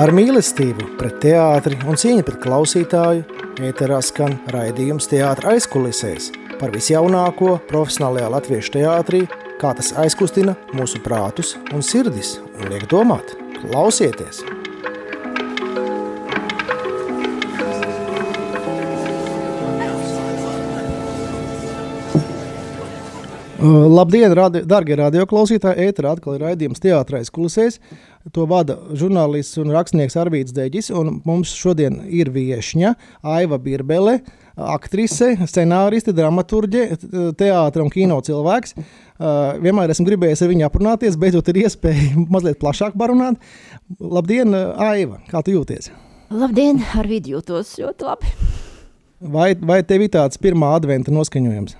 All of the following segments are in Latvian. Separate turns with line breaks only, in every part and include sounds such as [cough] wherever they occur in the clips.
Ar mīlestību pret teātri un cieņu pret klausītāju ēterā skan raidījums teātra aizkulisēs par visjaunāko profesionālajā latviešu teātrī, kā tas aizkustina mūsu prātus un sirdis un liek domāt. Klausieties! Labdien, radi, darbie radioklausītāji! Ēterā atkal ir raidījums Teātris kulisēs. To vada žurnālists un rakstnieks Arvīts Deģis. Mums šodien ir viesņa Aiva Birbele, aktrise, scenāriste, dramaturģe, teātris un kino cilvēks. Uh, vienmēr esmu gribējis ar viņu aprunāties, beidzot ir iespēja [laughs] mazliet plašāk parunāt. Labdien, Aiva! Kā tu jūties?
Labdien, Arvīts, jūtos ļoti labi.
Vai, vai tev ir tāds pirmā adventa noskaņojums?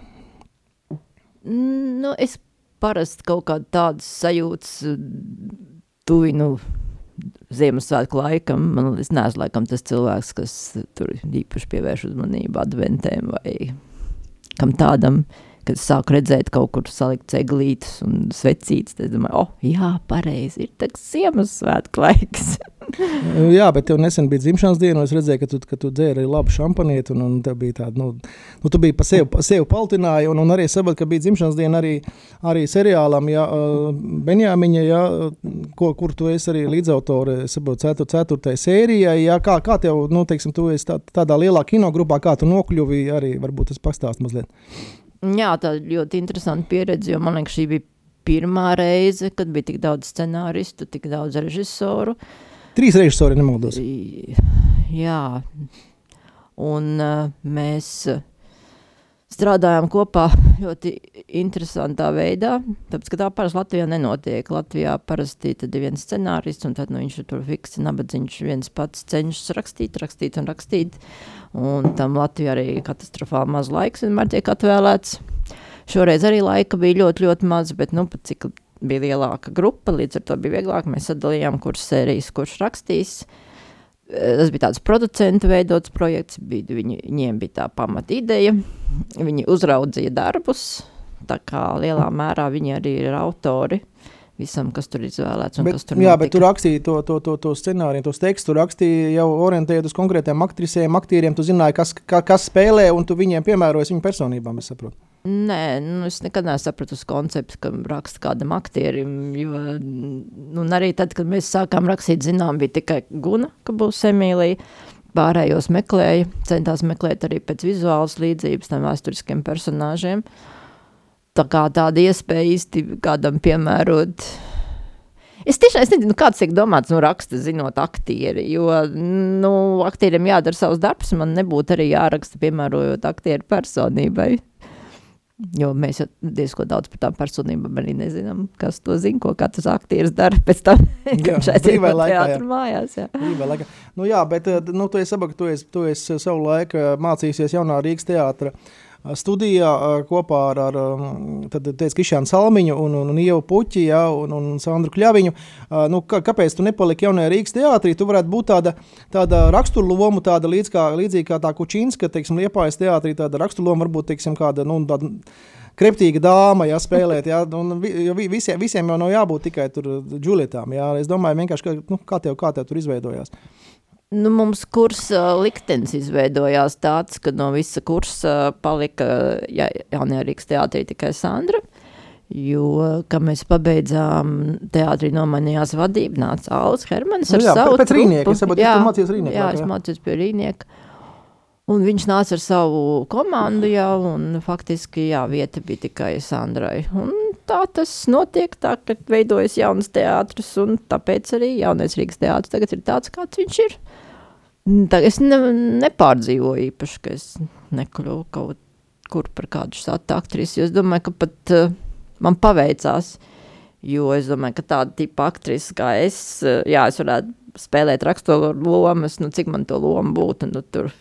Nu, es parasti kaut kādu tādu sajūtu tuvinu Ziemassvētku laikam. Man, es neesmu laikam tas cilvēks, kas tur īpaši pievērš uzmanību adventēm vai kam tādam. Kad sāku redzēt, kaut kur salikt ceglītes un svecītes, tad domāju, oh, jā, pareizi, ir tāds Ziemassvētku laiks. [laughs]
Jā, bet tev nesen bija dzimšanas diena, un es redzēju, ka tu, ka tu dzēri labu šampanieti, un, un tev bija tāda, nu, nu tu biji pa sevi, pa sevi paltināji, un, un arī sabat, ka bija dzimšanas diena arī, arī seriālam, ja, Benjāmiņa, ja, ko, kur tu esi arī līdzautore, sabat, cetur, ceturtai sērijai, ja, kā, kā tev, nu, teiksim, tu esi tā, tādā lielā kinogrupā, kā tu nokļuvi, arī varbūt tas pastāst mazliet.
Jā, tā ļoti interesanta pieredze, jo man liekas, šī bija pirmā reize, kad bija tik daudz scenāristu, tik daudz režisoru, uh,
Trīs režisori, nemaldos.
Jā, un uh, mēs strādājām kopā ļoti interesantā veidā, tāpēc, ka tā parasti Latvijā nenotiek. Latvijā parasti ir viens scenārists, un tad nu, viņš tur fiksi nabadzīgs, viens pats cenšas rakstīt, rakstīt un rakstīt, un tam Latvijā arī katastrofāli maz laiks vienmēr tiek atvēlēts. Šoreiz arī laika bija ļoti, ļoti maz, bet, nu, cik bija lielāka grupa, līdz ar to bija vieglāk. Mēs sadalījām, kurš sērijas, kurš rakstīs. Eh, tas bija tāds producentu veidots projekts, bija, viņi, viņiem bija tā pamata ideja. Viņi uzraudzīja darbus, tā kā lielā mērā viņi arī ir autori visam, kas tur izvēlēts.
Bet,
tur
jā, notika. bet tu rakstīji to, to, to, to scenāriju, tos tekstus, tu rakstīji jau orientējot uz konkrētiem aktrisiem, aktieriem. Tu zināji, kas, ka, kas spēlē, un tu viņiem piemērojies viņu personībām, es saprotu.
Nē, nu, es nekad nesapratu konceptu, ka raksta kādam aktierim. Jo, nu, arī tad, kad mēs sākām rakstīt, zinām, bija tikai Guna, ka būs Emīlija. Pārējos meklēja, centās meklēt arī pēc vizuālas līdzības tam vēsturiskiem personāžiem. Tā kā tāda iespēja īsti kādam piemērot. Es tiešām es nezinu, kāds tiek domāts no raksta, zinot aktieri, jo nu, aktierim jādara savs darbs, man nebūtu arī jāraksta, piemērojot aktieru personībai. Jo mēs jau diezgan daudz par tām personībām arī nezinām, kas to zina, ko katrs aktieris dara [laughs] pēc tam, kad aiziet no teātra mājās. Jā.
Laikā. Nu, jā, bet eh, nu, tu esi, abak, tu esi, tu esi savu laiku mācījusies jaunā Rīgas teātra uh, studijā kopā ar, ar Krišānu Salmiņu un, un, un Ievu Puķi ja, un, un Sandru Kļaviņu. Nu, kā, kāpēc tu nepaliki jaunajā Rīgas teātrī? Tu varētu būt tāda, tāda raksturloma, tāda līdz kā, līdzīgi kā tā Kučinska, teiksim, Liepājas teātrī, tāda raksturloma varbūt, teiksim, kāda, nu, tāda kreptīga dāma, ja spēlēt. Ja, un visiem, visiem jau nav jābūt tikai tur džulietām. Ja. Es domāju, vienkārši, ka, nu, kā, tev, kā tev tur izveidojās.
Nu, mums kursa liktenis izveidojās tāds, ka no visa kursa palika ja, jaunajā Rīgas teātrī tikai Sandra. Jo, kad mēs pabeidzām teātrī, nomainījās vadība, nāca Alans Hermanis
ar nu, jā,
savu
pēc Rīnieka, es saprotu,
jā,
tu mācījies Rīniekā.
Jā, es mācījos pie Rīnieka. Un viņš nāca ar savu komandu jau, un faktiski, jā, vieta bija tikai Sandrai. Un tā tas notiek, tā, ka veidojas jaunas teātris, un tāpēc arī jaunais Rīgas teātris tagad ir tāds, kāds viņš ir. Tā, es ne, nepārdzīvoju īpaši, ka es nekļuvu kaut kur par kādu šādu aktrisi, es domāju, ka pat uh, man paveicās, jo es domāju, ka tāda tipa aktrisa kā es, uh, jā, es varētu spēlēt raksturu lomas, nu, cik man to lomu būtu, nu, tur,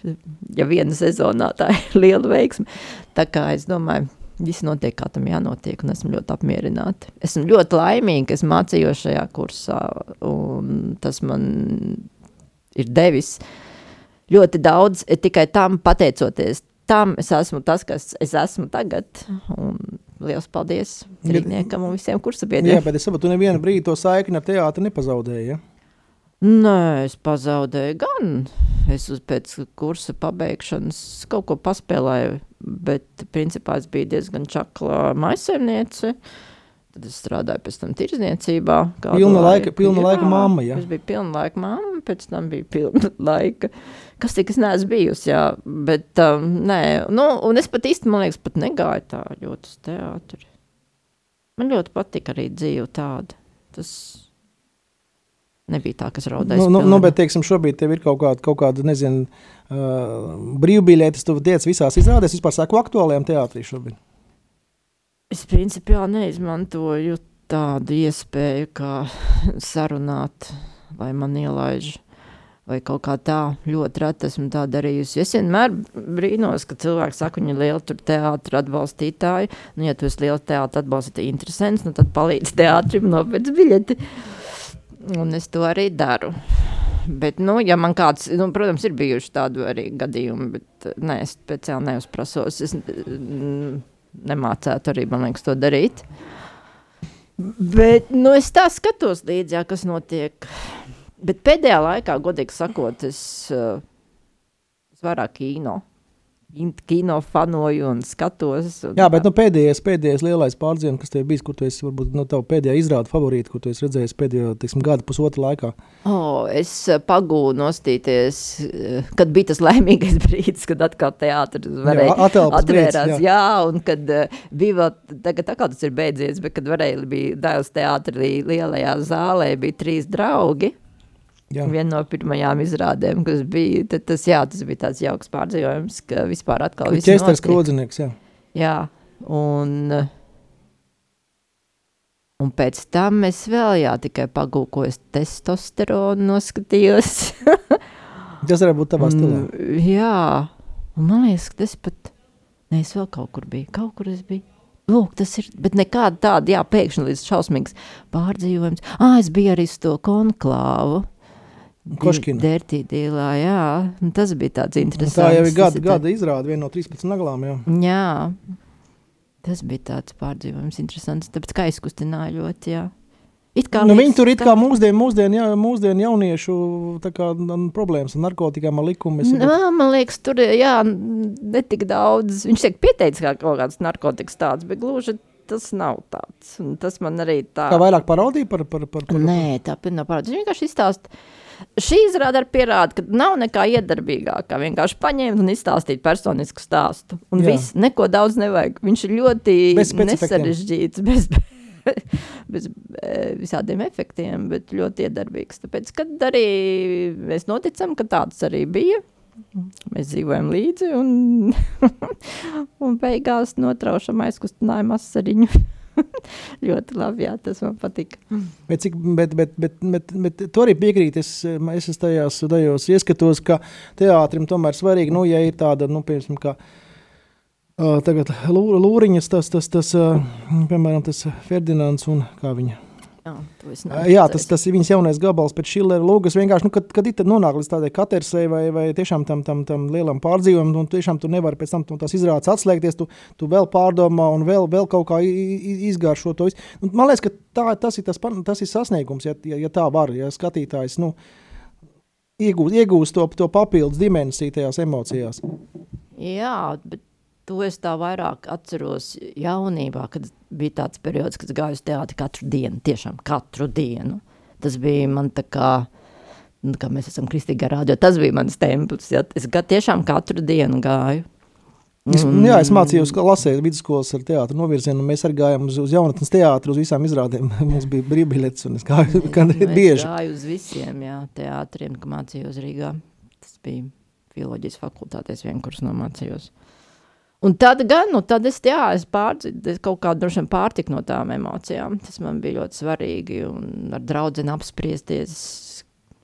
ja viena sezonā tā [laughs] ir liela veiksme, tā kā es domāju, viss notiek, kā tam jānotiek, un esmu ļoti apmierināta. Esmu ļoti laimīga, ka es mācījos šajā kursā, un tas man ir devis ļoti daudz, tikai tam pateicoties. Tam es esmu tas, kas es esmu tagad. Un liels paldies. Rīgniekam un visiem kursabiedriem.
Jā, bet es saprotu, tu nevienu brīdi to saikni ar teātri nepazaudēji. Ja?
Nē, es pazaudēju gan. Es uz pēc kursa pabeigšanas kaut ko paspēlēju, bet principā es biju diezgan čakla maisaimniece. Tad es strādāju pēc tam tirzniecībā.
Pilna laika, pilna jā, laika mamma, jā.
Es biju pilna laika mamma, pēc tam bija pilna [laughs] laika. Kas tik es neesmu bijusi, jā. Bet, um, nē, nu, un es pat īsti, man liekas, pat negāju tā ļoti uz teātri. Man ļoti patika arī dzīve tāda. Tas nebija tā, kas raudāja.
Nu, nu, nu, bet, teiksim, šobrīd tev ir kaut kāda, kaut kāda nezinu, uh, brīvbiļetes, tu tiec visās izrādēs, vispār sāku aktuālajām teātrī šobrīd.
Es principiāli neizmantoju tādu iespēju, kā sarunāt, vai man ielaiž, vai kaut kā tā. Ļoti reti esmu tā darījusi. Es vienmēr brīnos, ka cilvēki saka, viņi ir lieli teātris atbalstītāji. Nu, ja tu esi liels teātris atbalstītājs, interesants, nu, tad palīdz teātrim nopēc biļeti. Un es to arī daru. Bet, nu, ja man kāds, nu, protams, ir bijuši tādi arī gadījumi, bet nē, es speciāli neuzprasos. Es, nemācētu arī, man liekas, to darīt. Bet nu, es tā skatos līdzi, jā, kas notiek. Bet pēdējā laikā, godīgi sakot, es, uh, es vairāk kino kino fanoju un skatos. Un
Jā, bet nu, pēdējais, pēdējais lielais pārdzīvums, kas tev bijis, kur tu esi, varbūt no nu, tava pēdējā izrāda favorīta, ko tu esi redzējis pēdējo, teiksim, gada pusotra laikā.
Oh, es eh, pagūnu nostīties, eh, kad bija tas laimīgais [laughs] brīdis, kad atkal teātris varēja jā, atvērās. Jā. jā, un kad bija vēl, tagad kā tas ir beidzies, bet kad varēja bija Dāvs teātrī lielajā zālē, bija trīs draugi. Jā. Viena no pirmajām izrādēm, kas bija, tad tas, jā, tas bija tāds jauks pārdzīvojums, ka vispār atkal viss
ir ķesters krodzinieks, jā.
Jā, un, un pēc tam es vēl, jā, tikai pagūkojos testosteronu noskatījos. [laughs]
tas varētu būt tavā stilā.
Jā, un man liekas, ka tas pat, ne, es vēl kaut kur biju, kaut kur es biju. Lūk, tas ir, bet nekāda tāda, jā, pēkšņi līdz šausmīgs pārdzīvojums. Ā, es biju arī uz to konklāvu.
Koškina.
Dertīdīlā, jā. Un tas bija tāds interesants.
Tā jau ir gada, gada izrāde, viena no 13 naglām, jā.
Jā. Tas bija tāds pārdzīvojums interesants, tāpēc kā izkustināja ļoti, jā.
Nu, viņi tur ir kā mūsdienu, mūsdienu, jā, mūsdienu jauniešu kā, problēmas ar narkotikām, ar likumus.
Nā, man liekas, tur jā, netik daudz. Viņš tiek pieteicis kā kaut kāds narkotikas tāds, bet gluži tas nav tāds. Un tas man arī tā.
Kā vairāk parodīja par, par, par, par?
Nē, tā pilnā parodīja. Viņš vienkārši izstāsta Šī izrāda pierāda, ka nav nekā iedarbīgākā. Kā vienkārši paņemt un izstāstīt personisku stāstu. Un Jā. viss, neko daudz nevajag. Viņš ir ļoti nesarežģīts, bez, [laughs] bez visādiem efektiem, bet ļoti iedarbīgs. Tāpēc, kad arī mēs noticam, ka tāds arī bija. Mēs dzīvojam līdzi, un, [laughs] un beigās notraušam aizkustinājumu asariņu. [laughs] [laughs] ļoti labi, jā, tas man patika.
Bet, cik, bet, bet, bet, bet, bet tu arī piekrīti, es, es tajās, tajos ieskatos, ka teātrim tomēr svarīgi, nu, ja ir tāda, nu, piemēram, kā uh, tagad Lūriņas, tas, tas, tas, uh, piemēram, tas Ferdinands un kā viņa Jā, jā tas, tas ir viņas jaunais gabals pēc Šillera lūgas. Vienkārši, nu, kad, kad it nonāk līdz tādai katersei vai, vai tiešām tam, tam, tam lielam pārdzīvumam, un tiešām tu nevari pēc tam tās izrādes atslēgties, tu, tu vēl pārdomā un vēl, vēl kaut kā izgāršo to visu. Un, man liekas, ka tā, tas, ir tas, tas ir sasniegums, ja, ja, ja tā var, ja skatītājs, nu, iegūst, iegūst to, to papildus dimensiju tajās emocijās.
Jā, bet To es tā vairāk atceros jaunībā, kad bija tāds periods, kad gāju uz teātri katru dienu, tiešām katru dienu. Tas bija man tā kā, nu, kā mēs esam kristīgā rādio, tas bija mans templis, ja? es tiešām katru dienu gāju.
Es, mm. Jā, es mācījos, ka lasēju vidusskolas ar teātru novirzienu, un mēs arī gājām uz, uz jaunatnes teātru, uz visām izrādēm. [laughs] Mums bija brīvbiļets, un es gāju [laughs] gan
nu,
bieži.
Es gāju uz visiem, jā, teātriem, ka mācījos Rīgā. Tas bija filoloģijas fakultātēs vien, kurus nomācījos. Un tad gan, nu, tad es, jā, es, pārdzi, es kaut kādu droši pārtiku no tām emocijām. Tas man bija ļoti svarīgi un ar draudzeni apspriesties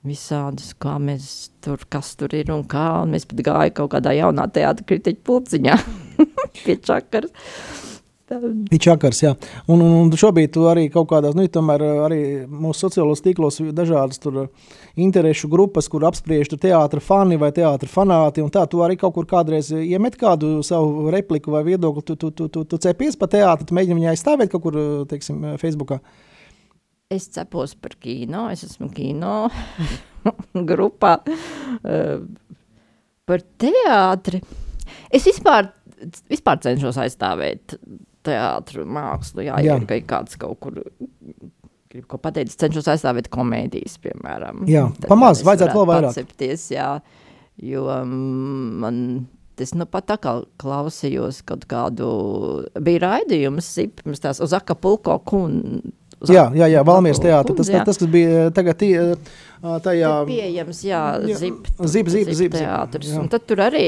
visādus, kā mēs tur, kas tur ir un kā. Un mēs pat gāju kaut kādā jaunā teātra kritiķa pulciņā [laughs] pie čakars.
Ir čakars, jā. Un, un, un šobrīd arī kaut kādās, nu, tomēr eh, arī mūsu sociālos tīklos dažādas tur eh, interešu grupas, kur apspriež teātra fani vai teātra fanāti, un tā tu arī kaut kur kādreiz iemet kādu savu repliku vai viedokli, tu, tu, tu, tu, tu cepies pa teātru, tu mēģini viņai aizstāvēt kaut kur, eh, teiksim, Facebookā.
Es cepos par kino, es esmu kino [laughs] grupā. Par teātri. Es vispār, vispār cenšos aizstāvēt teātru mākslu. Jā, jā. ja kāds kaut kur grib ko pateikt, cenšos aizstāvēt komēdijas, piemēram.
Jā, pamaz, vajadzētu vēl vairāk.
Pacepties, jā, jo mm, man Es nu pat tā kā klausījos kaut kādu, bija raidījums, pirms tās uz Akapulko kunu.
Jā, jā, jā Valmieras teātris. Tas, tas, tas, bija tagad tajā
pieejams, jā, zip,
zip, zip, zip,
teātris. Un tad tur arī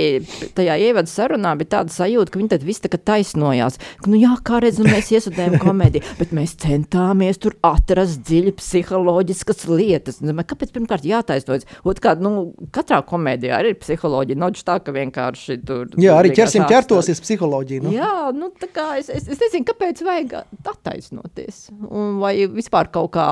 tajā ievada sarunā bija tāda sajūta, ka viņi tad viss tā kā taisnojās. Ka, nu jā, kā redz, nu mēs iesudējam [laughs] komēdiju, bet mēs centāmies tur atrast dziļi psiholoģiskas lietas. Nu, kāpēc pirmkārt jātaisnojas? Otkārt, nu, katrā komēdijā arī ir psiholoģija. Noģis tā, ka vienkārši tur.
Jā, arī ķersim ķertosies psiholoģija.
Nu. Jā, nu tā kā es, es, es nezinu, kāpēc vajag attaisnoties. Un vai vispār kaut kā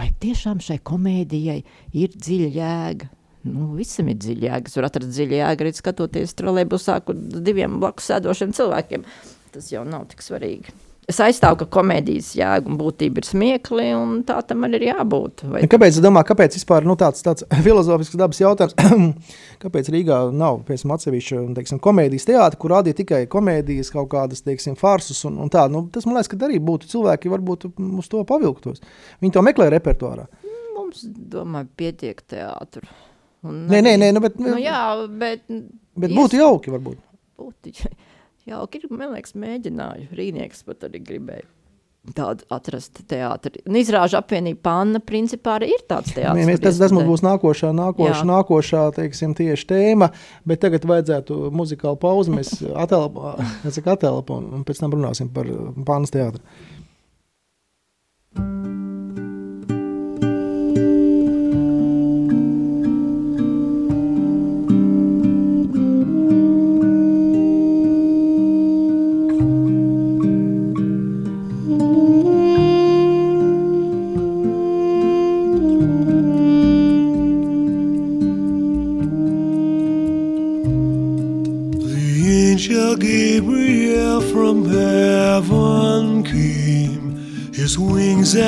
vai tiešām šai komēdijai ir dziļa jēga? Nu, visam ir dziļa jēga. Es varu atrast dziļu jēgu arī skatoties trolēbusā, kur diviem blakus sēdošiem cilvēkiem. Tas jau nav tik svarīgi. Es aizstāvu, ka komēdijas jēga un būtība ir smiekli, un tā tam arī ir jābūt.
Vai... Kāpēc, domā, kāpēc vispār nu, tāds, tāds [coughs] filozofisks dabas jautājums, [coughs] kāpēc Rīgā nav piemēram, atsevišķa teiksim, komēdijas teātris, kur rādīja tikai komēdijas, kaut kādas teiksim, farsus un, un tā? Nu, tas man liekas, ka arī būtu cilvēki, varbūt uz to pavilktos. Viņi to meklē repertuārā.
Mums, domāju, pietiek teātris.
Nē, nē, nē, nu, bet,
nu, jā, bet,
bet būtu jauki varbūt.
Būtu Jauki ir, man liekas, mēģināju. Rīnieks pat arī gribēja tādu atrast teātri. Un izrāžu apvienība Panna principā arī ir tāds teātris.
Mēs, tas, tas mums būs nākošā, nākošā, nākošā teiksim, tieši tēma, bet tagad vajadzētu muzikālu pauzi, mēs [laughs] atelpam un pēc tam runāsim par Pannas teātri.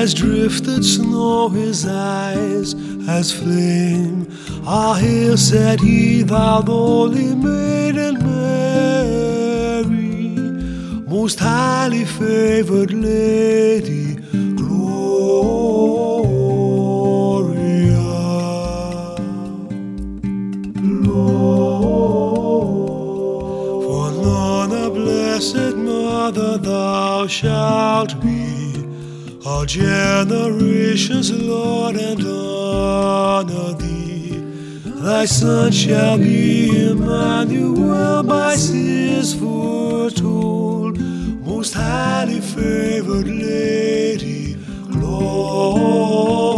As drifted snow, his eyes as flame. Ah, here said he, thou holy maiden Mary, most highly favored lady, Gloria. Gloria. For none blessed mother thou shalt be all generations, Lord, and honor thee. Thy son shall be Emmanuel, by his foretold, most highly favored lady, Lord.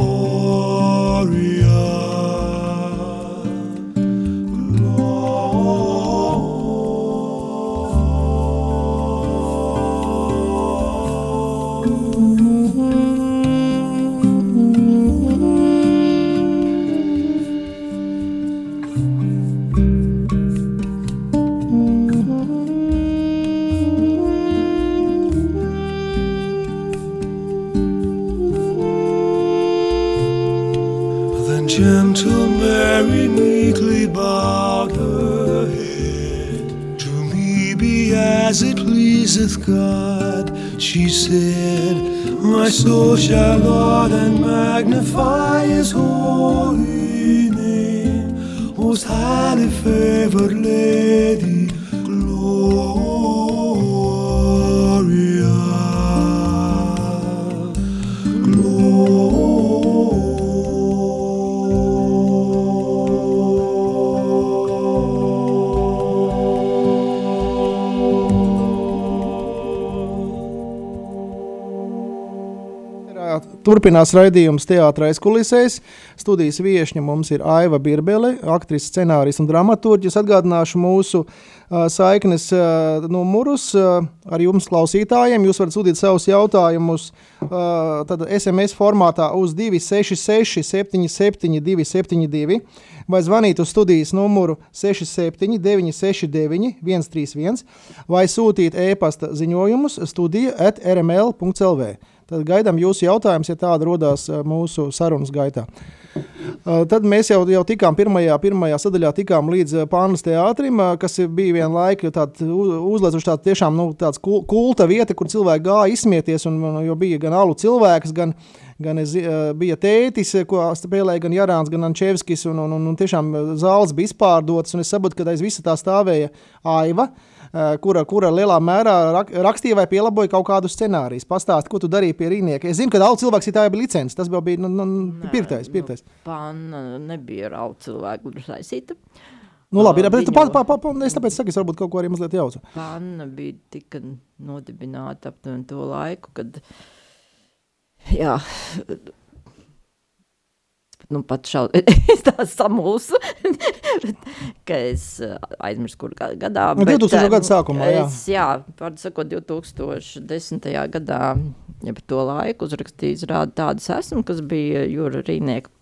My soul shall laud and magnify his holy name, most highly favored lady, Turpinās raidījums Teātris kulisēs. Studijas viesiņa mums ir Aiva Birbele, aktrise, scenāris un dramaturģis. Atgādināšu mūsu uh, saiknes uh, numurus uh, ar jums, klausītājiem. Jūs varat sūtīt savus jautājumus uh, SMS formātā uz 266, 77, 272 vai zvanīt uz studijas numuru 67, 969, 131 vai sūtīt e-pasta ziņojumus studija at rml.lv. Tad gaidām jūsu jautājumus, ja tāda rodās mūsu sarunas gaitā. Tad mēs jau, jau tikām pirmajā, pirmajā sadaļā tikām līdz Pānas teātrim, kas bija viena laika uzliecuši tādu tiešām nu, tāds kulta vieta, kur cilvēki gāja izsmieties, un, jo bija gan alu cilvēks, gan, gan es, bija tētis, ko spēlēja gan Jarāns, gan Ančevskis, un, un, un, un tiešām zāles bija izpārdotas, un es saprotu, ka aiz visa tā stāvēja Aiva, kura, kura lielā mērā rak, rakstīja vai pielaboja kaut kādu scenāriju. Pastāsti, ko tu darīji pie rīnieka. Es zinu, ka daudz cilvēku tā bija licence. Tas bija nu, nu, pirktais. pirktais. Nu,
Panna nebija ar daudz cilvēku saistīta.
Nu, labi, ir, bet pa, pa, pa, pa, es tāpēc saku, es varbūt kaut ko arī mazliet jaucu.
Panna bija tika nodibināta aptuveni to laiku, kad, jā, nu, pat šausmas, [laughs] es tā samulsu, [laughs] ka es aizmirsu, kur gadā.
Nu, 2000. gada sākumā, jā.
Es, jā, pār sakot, 2010. gadā, ja to laiku uzrakstījis rāda tādas esmu, kas bija Jūra Rīnieka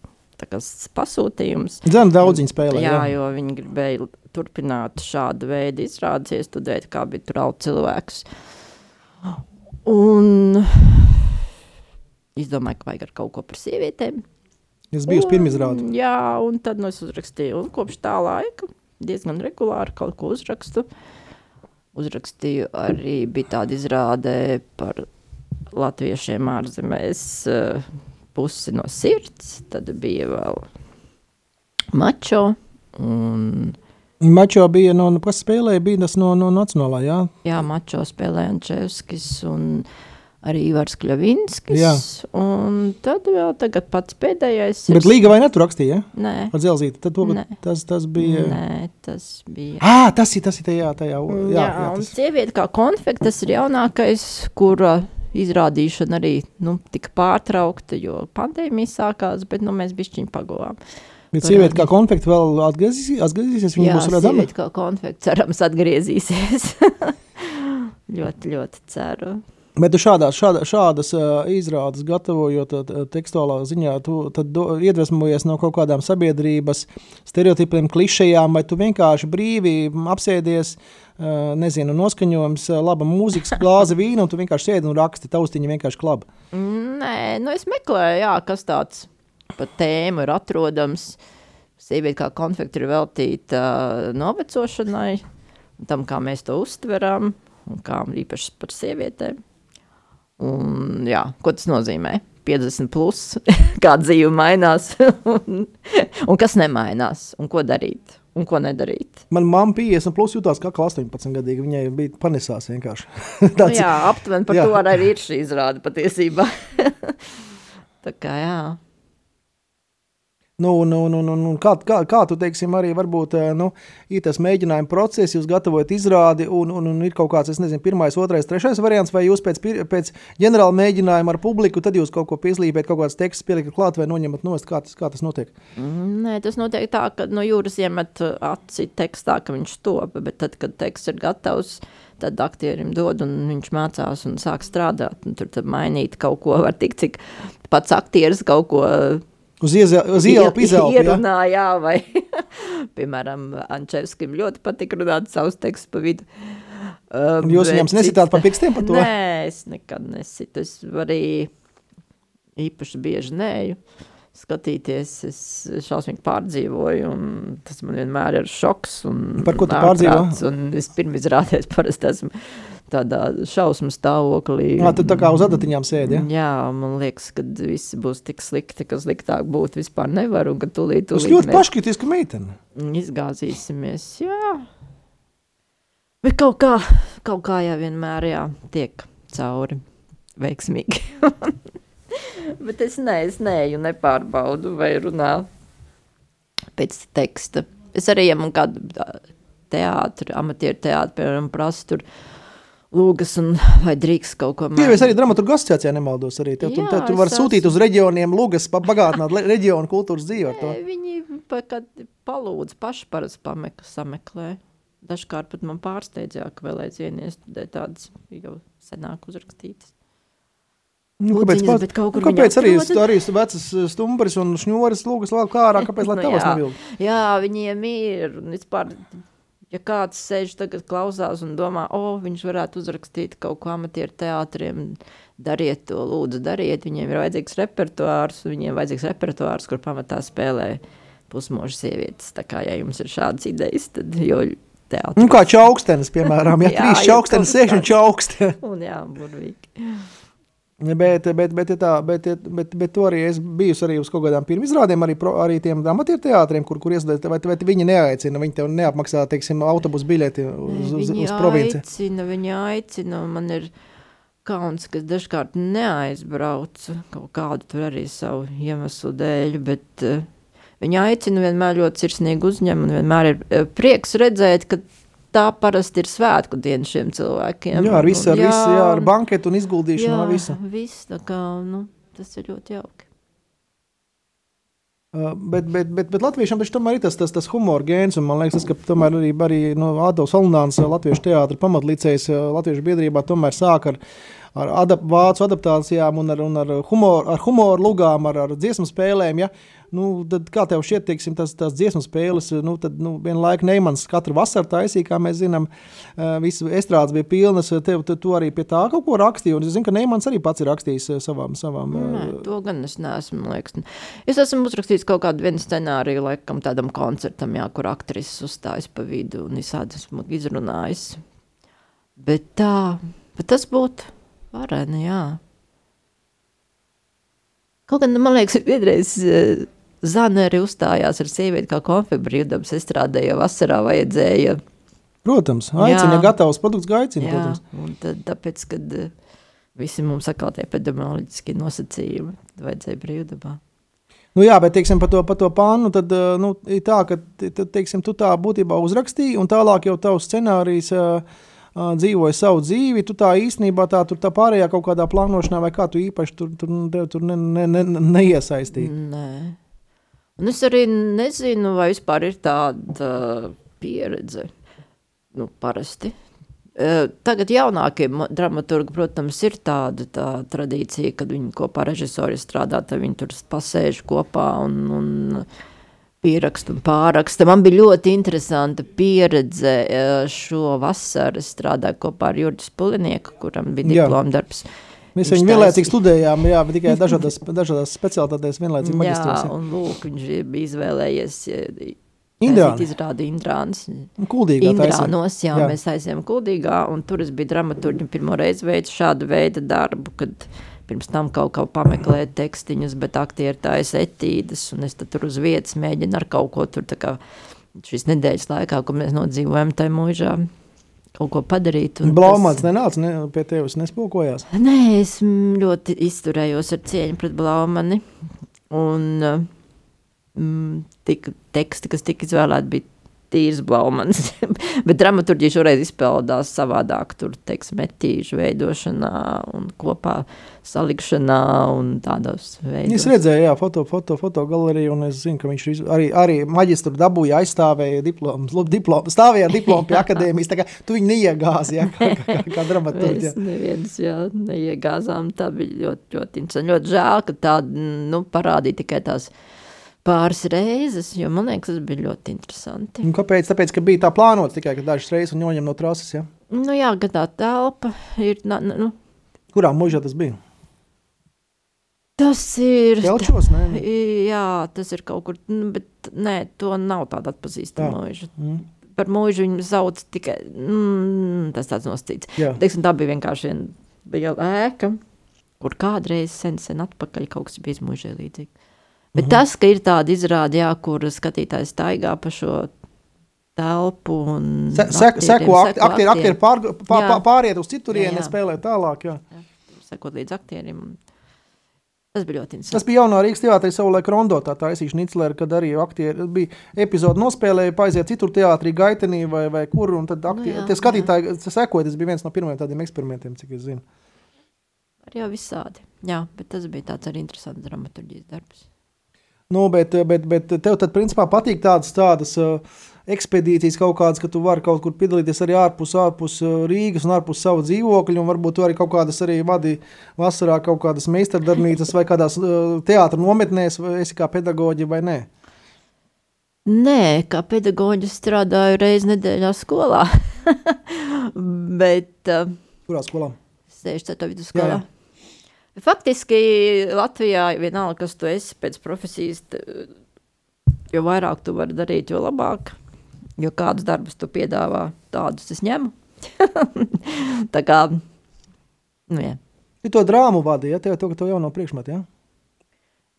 pasūtījums.
Zem daudziņu spēlē.
Jā, jā, jo viņi gribēja turpināt šādu veidu izrādes, iestudēt, kā bija tur augt cilvēks. Un izdomāju, ka vajag ar kaut ko par sievietēm.
Es biju uz pirmizrādi.
Jā, un tad nu, es uzrakstīju. Un kopš tā laika diezgan regulāri kaut ko uzrakstu. Uzrakstīju arī bija tāda izrāde par latviešiem ārzemēs eh, pusi no sirds. Tad bija vēl mačo un
Mačo bija no, nu, kas spēlēja, bija tas no, no nacionālā, jā?
Jā, Mačo spēlēja Ančevskis un arī Ivars Kļavinskis. Jā. Un tad vēl tagad pats pēdējais.
Ir... Bet Līga vai ne tur rakstīja?
Ja? Nē.
Ar dzelzīti. Tad to, Nē. tas, tas bija.
Nē, tas bija.
Ā, tas ir, tas ir tajā, tajā. Jā,
jā, jā tas... un sieviete kā konfekta, tas ir jaunākais, kura izrādīšana arī, nu, tika pārtraukta, jo pandēmija sākās, bet, nu, mēs bišķiņ paguvām.
Bet sieviete kā konfekta vēl atgriezīsies, atgriezīsies viņa
jā,
būs redzama?
Jā, sieviete kā konfekta cerams atgriezīsies. [laughs] ļoti, ļoti ceru.
Bet tu šādās, šāda, šādas uh, izrādes gatavojot uh, tekstuālā ziņā, tu do, iedvesmojies no kaut kādām sabiedrības stereotipiem, klišejām, vai tu vienkārši brīvi apsēdies, uh, nezinu, noskaņojums, laba mūzikas, [laughs] glāze vīna, un tu vienkārši sēdi un raksti, taustiņi vienkārši klaba?
Nē, nu es meklēju, jā, kas tāds pa tēmu ir atrodams. Sieviete kā konfekta ir veltīta uh, novecošanai, tam, kā mēs to uztveram, un kā īpaši par sievietēm. Un, jā, ko tas nozīmē? 50 plus, [laughs] kā dzīve mainās, un, [laughs] un kas nemainās, un ko darīt, un ko nedarīt.
Man mamma 50 plus jutās kā 18 gadīga, viņai bija panesās vienkārši. [laughs]
Tāds, nu, jā, aptuveni par jā. to arī ir šī izrāde patiesībā. Tā kā jā.
Nu, nu, nu, nu, nu, kā, kā, kā tu teiksim, arī varbūt eh, nu, ir tas mēģinājuma process, jūs gatavojat izrādi, un, un, un ir kaut kāds, es nezinu, pirmais, otrais, trešais variants, vai jūs pēc, pēc ģenerāla mēģinājuma ar publiku, tad jūs kaut ko pieslīpēt, kaut kāds teksts pielikat klāt vai noņemat nost, kā tas, kā tas notiek?
Mm, nē, tas notiek tā, ka no jūras iemet uh, aci tekstā, ka viņš top, bet tad, kad teksts ir gatavs, tad aktierim dod, un viņš mācās un sāk strādāt, un tur tad mainīt kaut ko var tik, cik pats aktieris kaut ko
Uz, ieze, uz ielpu izelpu,
ierunā, jā. jā, vai, [laughs] piemēram, Ančevskim ļoti patika runāt savus tekstus pa vidu.
Um, Jūs viņam nesitāt pa pikstiem par to?
Nē, es nekad nesitu. Es arī īpaši bieži nēju skatīties, es šausmīgi pārdzīvoju, un tas man vienmēr ir šoks.
Par ko tu pārdzīvo?
Un es pirmizrādēs parasti esmu tādā šausmu stāvoklī.
Jā, tu tā kā uz adatiņām sēdi, ja?
Jā, man liekas, ka visi būs tik slikti, ka sliktāk būt vispār nevar, un ka tūlīt, tūlīt
Tas ļoti mēs... paškritiska meitene.
Izgāzīsimies, jā. Bet kaut kā, kaut kā jau vienmēr, jā, tiek cauri veiksmīgi. [laughs] Bet es ne, es neju, nepārbaudu vai runā pēc teksta. Es arī, ja man kādu teātru, amatieru teātru, piemēram, prasu tur, lūgas, un vai drīkst kaut ko
mainīt. Jā, es arī dramaturgu asociācijā nemaldos. Arī. Tev, Jā, tu, tu vari sūtīt uz reģioniem lūgas, bagātināt reģionu kultūras dzīvi.
Viņi pa, palūdz paši parasti pamek, sameklē. Dažkārt pat man pārsteidzā, ka vēl aizvien iestudēt tādas jau senāk uzrakstītas.
Nu, kāpēc Lūdziņas, pat, nu, kāpēc arī, arī vecas stumbris un šņoris lūgas vēl kā ārā, kāpēc lai [laughs] nu, tavas nevilda?
Jā, viņiem ir, vispār ja kāds sēž tagad klausās un domā, o, oh, viņš varētu uzrakstīt kaut ko amatieru teātriem, dariet to, lūdzu, dariet. Viņiem ir vajadzīgs repertuārs, viņiem ir vajadzīgs repertuārs, kur pamatā spēlē pusmoža sievietes. Tā kā, ja jums ir šādas idejas, tad jau teātris.
Nu, kā čaukstenis, piemēram, ja [laughs]
Jā,
trīs
kaut
sēž un čauksti.
Un jā, burvīgi.
Bet, bet, bet, ja tā, bet, bet, bet to arī es biju arī uz kaut kādām pirmizrādēm, arī, pro, arī tiem amatieru teātriem, kur, kur iesaistīt, vai, vai viņi neaicina, viņi tev neapmaksā, teiksim, autobusu biļeti uz, uz,
Viņi
uz provinci.
aicina, viņi aicina, man ir kauns, ka dažkārt neaizbraucu kaut kādu tur arī savu iemeslu dēļ, bet uh, viņi aicina vienmēr ļoti sirsnīgi uzņem, un vienmēr ir uh, prieks redzēt, ka tā parasti ir svētku diena šiem cilvēkiem.
Jā, ar visu, ar
Un-
visu, jā, ar banketu un izguldīšanu,
jā,
ar visu.
viss, tā kā, nu, tas ir ļoti jauki.
Uh, bet, bet, bet, bet latviešiem taču tomēr ir tas, tas, tas humora gēns, un man liekas, tas, ka tomēr arī, arī no Adolfs Alnāns Latviešu teātra pamatlicējs uh, Latviešu biedrībā tomēr sāk ar, ar adap, vācu adaptācijām un ar, un ar humoru, ar humoru lugām, ar, ar dziesmu spēlēm, ja? Nu, tad kā tev šķiet, teiksim, tas, tas dziesmu spēles, nu, tad, nu, vienlaik Neimans katru vasaru taisīja, kā mēs zinām, visu estrādes bija pilnas, tev, tu, tu arī pie tā kaut ko rakstīji, un es zinu, ka Neimans arī pats ir rakstījis savām, savām
Nē, to gan es neesmu. Liekas. Es esmu uzrakstījis kaut kādu vienu scenāriju, laikam, tādam koncertam, jā, kur aktrises uzstājas pa vidu un visādi esmu izrunājis. Bet tā, bet tas būtu vareni, jā. Kaut gan, man liekas, vienreiz eh, Zana arī uzstājās ar sievieti kā konfebrīdams estrādēja vasarā vajadzēja.
Protams, aicina,
Jā.
ja gatavs produkts, aicina,
Jā,
protams.
un tad, tāpēc, kad eh, visi mums atkal tie epidemioloģiskie nosacījumi, tad vajadzēja brīvdabā.
Nu, jā, bet teiksim, par to, par to pānu, tad uh, nu, ir tā, ka teiksim, tu tā būtībā uzrakstīji, un tālāk jau tavs scenārijs uh, dzīvoja savu dzīvi. Tu tā īstenībā tā, tā pārējā kaut kādā plānošanā, vai kā tu īpaši tur, tur, tev tur ne, ne, ne, neiesaistīji.
Nē. Un es arī nezinu, vai vispār ir tāda pieredze. Nu, parasti. Tagad jaunākie mo- dramaturgi, protams, ir tāda tā tradīcija, kad viņi kopā ar režisoru strādā, tad viņi tur pasēž kopā un, un pieraksta un pāraksta. Man bija ļoti interesanta pieredze eh, šo vasaru. Es strādāju kopā ar Jurģis Pulinieku, kuram bija
Jā.
diplomdarbs.
Mēs viņu vienlaicīgi studējām, jā, bet tikai dažādās, dažādās specialitātēs vienlaicīgi
Jā,
maģistros.
un lūk, viņš bija izvēlējies
Indrāni.
taisīt izrādi Indrāns.
Kuldīgā.
Indrānos, jā,
Jā.
jā, mēs aizējām kuldīgā, un tur es biju dramaturģi pirmo reizi veicu šādu veidu darbu, kad pirms tam kaut kā pameklēt tekstiņus, bet aktieri taisa etīdes, un es tur uz vietas mēģinu ar kaut ko tur tā kā šīs nedēļas laikā, ko mēs nodzīvojam tajā mūžā, kaut ko padarīt. un
Blaumāns
tas-
nenāca, ne, pie tevis nespokojās.
Nē, es ļoti izturējos ar cieņu pret Blaumani. Un mm, tika, teksti, kas tika izvēlēti, bija tīrs Blaumans. [laughs] Bet dramaturģija šoreiz izpildās savādāk. Tur, teiksim, metīžu veidošanā un kopā salikšanā un tādos veidos.
Es redzēju, jā, foto, foto, foto galeriju, un es zinu, ka viņš arī, arī maģistru dabūja, aizstāvēja diplomu, diplomu, stāvēja ar diplomu pie akadēmijas. Tā kā tu viņu neiegāzi, jā, [laughs] kā, kā, kā, kā dramaturgi.
Mēs neviens jā, neiegāzām. Tā bija ļoti, ļoti interesanti. Ļoti žēl, ka tā nu, parādīja tikai tās pāris reizes, jo man liekas, tas bija ļoti interesanti.
Un Kāpēc? Tāpēc, ka bija tā plānots tikai ka dažas reizes un noņem no trases. Ja?
Nu, jā, gan tā telpa ir. Na, nu,
Kurā mūžā tas bija?
tas ir.
Telčos, nē? nē.
Jā, tas ir kaut kur, nu, bet nē, to nav tāda atpazīstama mūža.
Mm.
Par mūžu viņu sauc tikai, mm, tas tāds nostīts.
Jā.
Teiksim, tā bija vienkārši viena ēka, kur kādreiz sen, sen atpakaļ kaut kas bija mūžē līdzīgi. Bet
Mhm.
tas, ka ir tāda izrāde, jā, kur skatītājs staigā pa šo telpu un
Se, sek,
aktieriem,
seko aktieri, aktieri, aktieri pār, pār,
Jā.
pār, pāriet uz citurieni,
Jā, jā.
spēlē tālāk. Jā.
sekot līdz aktieriem. un Tas bija ļoti
Tas
interesanti.
bija jaunā Rīgas teātrī, savulaik Rondo tā taisīša Niclera, kad arī aktieri bija epizode nospēlēja, paiziet citur teātrī, gaitenī vai, vai kur, un tad aktieri,
Nu jā,
tie skatītāji sekoja, tas bija viens no pirmajiem tādiem eksperimentiem, cik es zinu.
Arī jau visādi. Jā, bet tas bija tāds arī interesants dramaturgijas darbs.
Nu, bet, bet, bet tev tad, principā, patīk tādas, tādas uh, ekspedīcijas kaut kādas, ka tu vari kaut kur piedalīties arī ārpus, ārpus uh, Rīgas un ārpus savu dzīvokļu, un varbūt tu arī kaut kādas arī vadi vasarā kaut kādas meistardarbnīcas vai kādās teātra nometnēs, vai esi kā pedagoģi vai nē.
Nē, kā pedagoģis strādāju reizi nedēļā skolā. [laughs] bet
Kurā skolā?
64. vidusskolā.
Jā,
Faktiski Latvijā vienalga, kas tu esi pēc profesijas, jo vairāk tu vari darīt, jo labāk. Jo kādus darbus tu piedāvā, tādus es ņemu. [laughs] Tā kā, nu jā.
Tu to drāmu vadīji, ja tev to, to jau no priekšmeta, ja?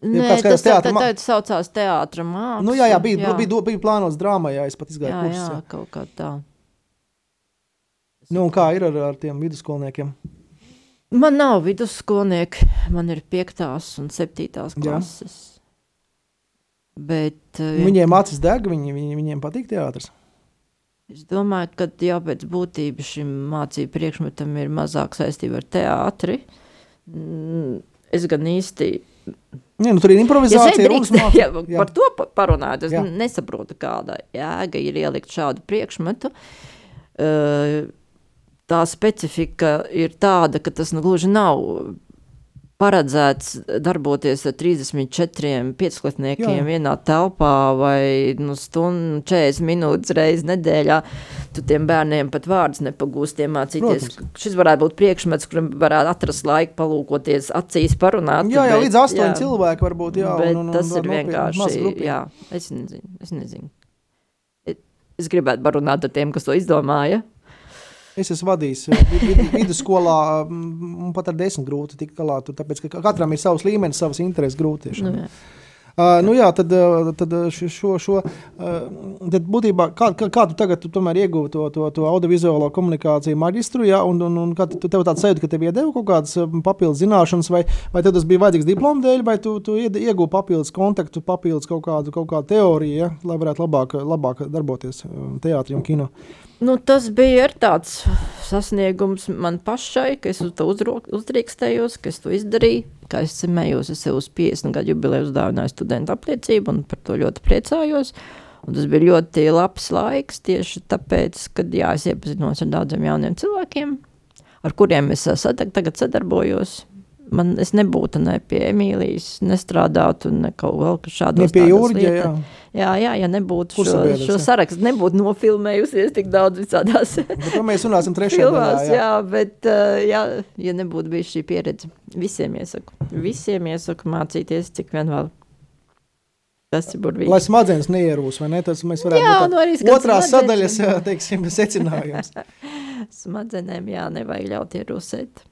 Nē,
kāds
tas
teātra
tā,
ma-
tā, saucās teātra māksla.
Nu, jā, jā, bija, jā. bija, bija plānots drāmā, jā, es pat izgāju
jā,
kursus.
jā,
Jā.
kaut kā tā.
Nu, un kā ir ar, ar tiem vidusskolniekiem?
Man nav vidusskolnieki, man ir piektās un septītās
Jā.
klases. Bet eh,
Viņiem acis deg, viņi, viņi, viņiem patīk teātris.
es domāju, ka jau pēc būtības šim mācību priekšmetam ir mazāk saistība ar teātri. Mm, Es gan īsti
Nē, nu, tur ir
Ja
improvizācija. runas
drīkst, ja,
Jā.
par to pa- parunāt, es
Jā.
jā. nesaprotu, kāda jēga ir ielikt šādu priekšmetu. Uh, tā specifika ir tāda, ka tas nu, gluži nav paredzēts darboties ar 34 piecsklatniekiem
Jā.
vienā telpā vai nu, stundu 40 minūtes reizes nedēļā. Tu tiem bērniem pat vārdus nepagūsti iemācīties.
Protams.
Šis varētu būt priekšmets, kuram varētu atrast laiku palūkoties acīs, parunāt.
Jā, jā,
bet-
līdz astoņi
jā.
cilvēki varbūt. Jā,
Bet
un, un, un,
tas ir vienkārši. Jā, es nezinu. Es, nezinu. Es gribētu parunāt ar tiem, kas to izdomāja.
Es esmu vadījis eh, vid- vid- vidusskolā, un pat ar desmit grūti tikt galā. Tur, tāpēc, ka katram ir savs līmenis, savas intereses grūti.
Nu, jā.
uh, nu jā, tad, uh, tad uh, šo, šo, uh, tad būtībā, kā, kā, kā tu tagad tu tomēr ieguvi to, to, to audiovizuālo komunikāciju maģistru, jā, un, un, un kā tu, tev tāds sajūta, ka tev iedeva kaut kādas papildus zināšanas, vai, vai tev tas bija vajadzīgs diplomu dēļ, vai tu, tu ieguvi papildus kontaktu, papildus kaut kādu, kaut kādu teoriju, ja, lai varētu labāk, labāk darboties teātrī un kino.
Nu, tas bija tāds sasniegums man pašai, ka es uz to uzdrīkstējos, ka es to izdarīju. Kā es cimējos, es sev uz 50 gadu jubileju uzdāvināju studentu apliecību, un par to ļoti priecājos. Un tas bija ļoti labs laiks tieši tāpēc, ka jā, es iepazinos ar daudziem jauniem cilvēkiem, ar kuriem es sadag, tagad sadarbojos. Man, es nebūtu ne pie Emīlijas, nestrādātu ne kaut vēl šādos.
Ne
lietā-
jā.
Jā, jā, ja nebūtu šo,
Kursabiedrs,
šo
jā.
sarakstu, nebūtu nofilmējusies tik daudz visādās
Bet mēs runāsim trešajā
filmās.
daļā.
Jā, bet, jā, ja nebūtu bijis šī pieredze, visiem iesaku. Visiem iesaku mācīties, cik vien vēl. Tas ir burvīgi.
Lai smadzenes neierūs, vai ne? Tas mēs varētu
Jā,
būt
nu arī
otrās
smadzenes.
sadaļas, teiksim, secinājums. [laughs]
Smadzenēm jā, nevajag ļaut ierūsēt.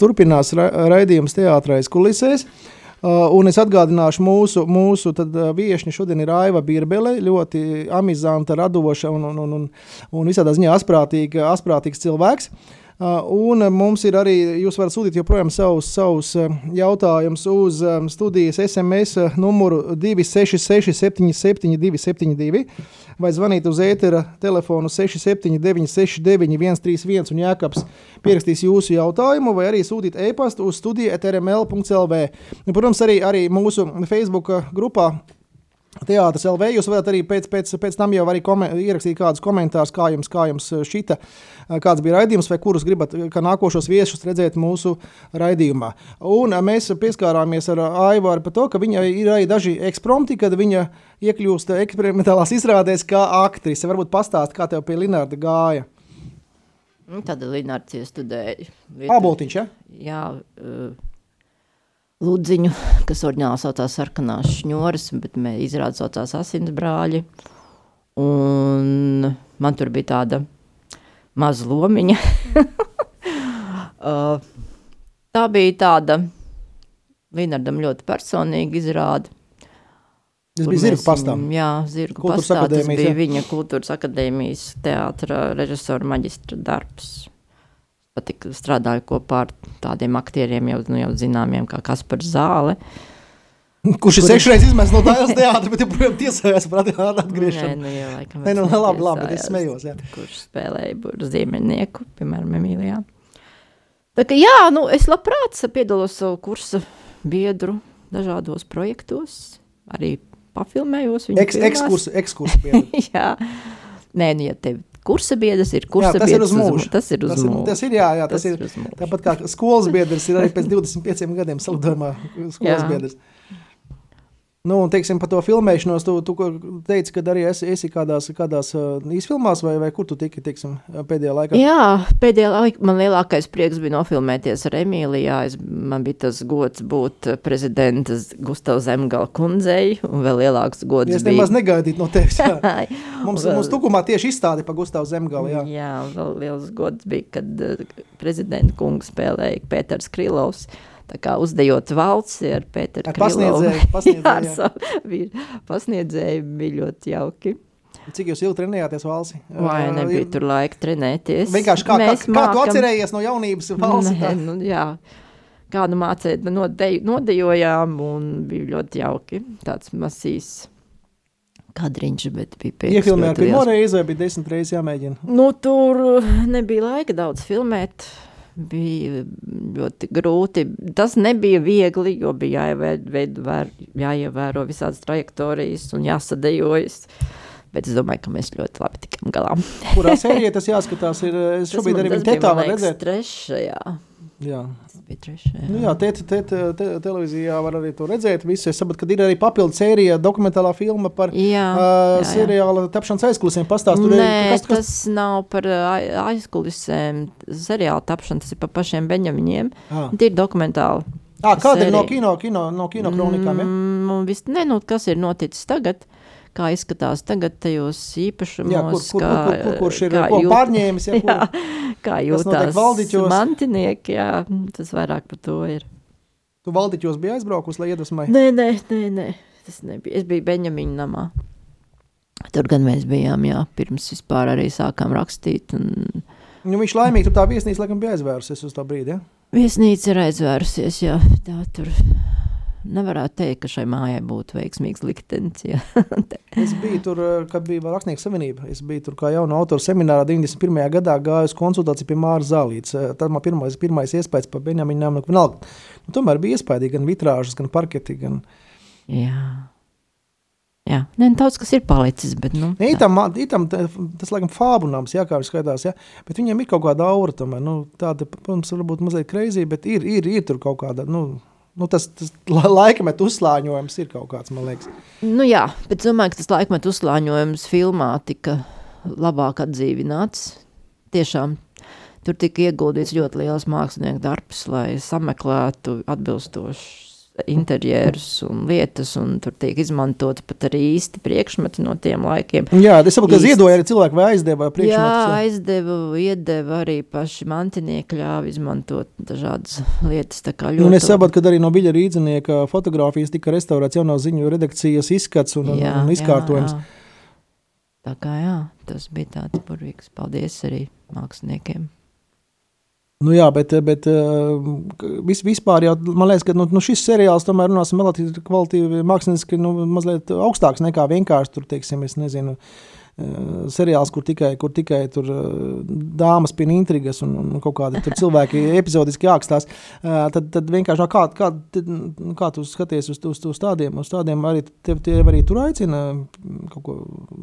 Turpinās ra raidījums teātrais kulisēs. Uh, un es atgādināšu, mūsu, mūsu tad, uh, viesņa šodien ir Aiva Birbele, ļoti amizanta, radoša un, un, un, un, un visādā ziņā asprātīga, asprātīgs cilvēks. Uh, un mums ir arī, jūs varat sūtīt joprojām savus, savus uh, jautājumus uz um, studijas SMS uh, numuru 266 77 272 vai zvanīt uz ētera telefonu 679 69 131 un Jākaps pierakstīs jūsu jautājumu, vai arī sūtīt e-pastu uz studija.rml.lv. Protams, arī, arī mūsu Facebook grupā Teātris LV. Jūs varat arī pēc, pēc, pēc tam jau arī komen, ierakstīt kādus komentārus, kā jums, kā jums šita, kāds bija raidījums, vai kurus gribat, kā nākošos viesus redzēt mūsu raidījumā. Un mēs pieskārāmies ar Aivāru par to, ka viņa ir arī daži eksprompti, kad viņa iekļūst eksperimentālās izrādēs kā aktrise. Varbūt pastāst, kā tev pie Linārda gāja.
Nu, tad Linārds iestudēja.
Āboltiņš, ja?
Jā, uh, Lūdziņu, kas oriģināli saucās sarkanās šņoras, bet mēs izrāda saucās asins brāļi. Un man tur bija tāda maza lomiņa. [laughs] tā bija tāda Linardam ļoti personīga izrāde.
Tas bija Zirgu pastām.
Jā, Zirgu pastā. Tas bija jā. viņa kultūras akadēmijas teātra režisora maģistra darbs patika strādāju kopā ar tādiem aktieriem jau, nu, jau zināmiem kā Kaspars Zāle.
Kurš ir sešreiz izmests no tādas teātras, bet joprojām tiesājās par atgriešanu.
Nē, nu, jā, laikam,
Nē, nu, labi, labi, es smējos. Jā.
Kurš spēlēja ziemeļnieku, piemēram, Emīlijā. Tā kā jā, nu, es labprāt piedalos savu kursu biedru dažādos projektos, arī pafilmējos.
Eks, ekskursu, ekskursu biedru. [laughs]
jā. Nē, nu, ja tev kursa biedrs ir kursa jā, tas biedrs. Ir uz mūžu. Tas ir uz
tas
mūžu.
Ir, tas ir, jā, jā, tas, tas ir, ir tāpat kā skolas biedrs ir arī pēc 25 gadiem salidojumā skolas jā. biedrs. Nu, un, teiksim, par to filmēšanos, tu, tu teici, ka arī esi, esi kādās, kādās uh, īsfilmās, vai, vai kur tu tiki teiksim, pēdējā laikā?
Jā, pēdējā laikā man lielākais prieks bija nofilmēties ar Emīlijā. Es, man bija tas gods būt prezidentas Gustavs Zemgala kundzei, un vēl lielāks gods
es nemaz negaidītu no tevis. [laughs] mums, vēl... mums tukumā tieši izstādi pa Gustavu Zemgalu, jā.
Jā, vēl liels gods bija, kad uh, prezidenta kungs spēlēja Pēters Krilovs kā uzdejot valci ar Pēteru
Pasniedzēju, [laughs] pasniedzēju, jā,
bija, pasniedzēju bija ļoti jauki.
Cik jūs ilgi trenējāties valsi?
Vai nebija uh, tur laika trenēties?
Vienkārši kā, Mēs kā, kā mākam... tu atcerējies no jaunības valsi?
Nē, nu, jā. Kādu mācēt, nodeju, nodejojām un bija ļoti jauki. Tāds masīs kadriņš, bet bija pēc.
Iefilmē ar pirmo reizi vai bija desmit reizes jāmēģina?
Nu, tur nebija laika daudz filmēt bija ļoti grūti. Tas nebija viegli, jo bija jāievēr, jāievēro visādas trajektorijas un jāsadejojas. Bet es domāju, ka mēs ļoti labi tikām galā.
Kurā sērijā tas jāskatās? Ir, es [laughs] šobrīd arī tetā var redzēt.
Trešajā.
Jā.
Tas bija trešajā.
Nu jā, te, te, te, te, televīzijā var arī to redzēt. Visu. Es saprotu, ka ir arī papildu sērija, dokumentālā filma par jā, uh, seriāla tapšanas aizkulisēm. Pastāst,
tur, Nē, kas, kas... tas nav par aizkulisēm. Seriāla tapšana, tas ir par pašiem Beņamiņiem. Ah. Tie ir dokumentāli.
Ah, kāda ir no kino, kino, no kino kronikām? Ja?
Mm, vis, ne, nu, kas ir noticis tagad? Kā izskatās tagad tajos īpašumos. Jā, kur,
kur, kā, kur, kur, kur, kurš ir ko jūt, pārņēmis? Ja, [laughs] kur,
jā, kā jūtās mantinieki, jā, tas vairāk par to ir.
Tu valdiķos biji aizbraukus, lai iedvesmai?
Nē, nē, nē, nē, tas nebija. Es biju Beņamiņa namā. Tur gan mēs bijām, jā, pirms vispār arī sākām rakstīt. Un...
Nu, viņš laimīgi, tur tā viesnīca laikam bija aizvērusies uz tā brīdi, ja?
Viesnīca ir aizvērusies, jā, tā tur nevarētu teikt, ka šai mājai būtu veiksmīgs liktenis. Ja. [laughs]
es biju tur, eh, kad bija Rakstnieku savienība. Es biju tur kā jauna autora seminārā 91. gadā gāju uz konsultāciju pie Māra Zālītes. Eh, tad man pirmais, pirmais iespējas par Benjaminu Nāmu. Nu, nu, tomēr bija iespaidīgi gan vitrāžas, gan parketi. Gan...
Jā. Jā, Nē, nu, daudz kas ir palicis. Bet, nu,
ne, itam, itam, tas, laikam, fābunāms, jā, kā viņš skaitās, jā, bet viņiem ir kaut kāda aura, tomēr, nu, tāda, protams, varbūt mazliet kreizī, bet ir, ir, ir tur kaut kāda, nu, nu, tas, tas laikmetu uzslāņojums ir kaut kāds, man liekas.
Nu, jā, bet es domāju, ka tas laikmetu uzslāņojums filmā tika labāk atdzīvināts. Tiešām tur tika ieguldīts ļoti liels mākslinieku darbs, lai sameklētu atbilstošs interjerus un lietas, un tur tiek izmantoti pat arī īsti priekšmeti no tiem laikiem.
Jā, es saprotu, ka ziedoja arī cilvēki vai aizdeva priekšmetus.
Jā, aizdeva, iedeva arī paši mantinieki ļāva izmantot dažādas lietas. Ļoti...
Un es saprotu, ka arī no biļa rīdzinieka fotografijas tika restaurēts jaunā ziņu redakcijas izskats un, jā, un izkārtojums. Jā, jā.
Tā kā jā, tas bija tāds burvīgs. Paldies arī māksliniekiem.
Nu jā, bet, bet vis, vispār jau man liekas, ka nu, nu šis seriāls tomēr runāsim relatīvi kvalitīvi, māksliniski nu, mazliet augstāks nekā vienkārši tur, teiksim, es nezinu, Eh, seriāls, kur tikai, kur tikai tur eh, dāmas pie intrigas un, un kaut kādi cilvēki [laughs] epizodiski jākstās, eh, tad, tad vienkārši kā, kā, kā tu skaties uz, uz, uz tādiem, uz tādiem arī tev, tev arī tur aicina kaut ko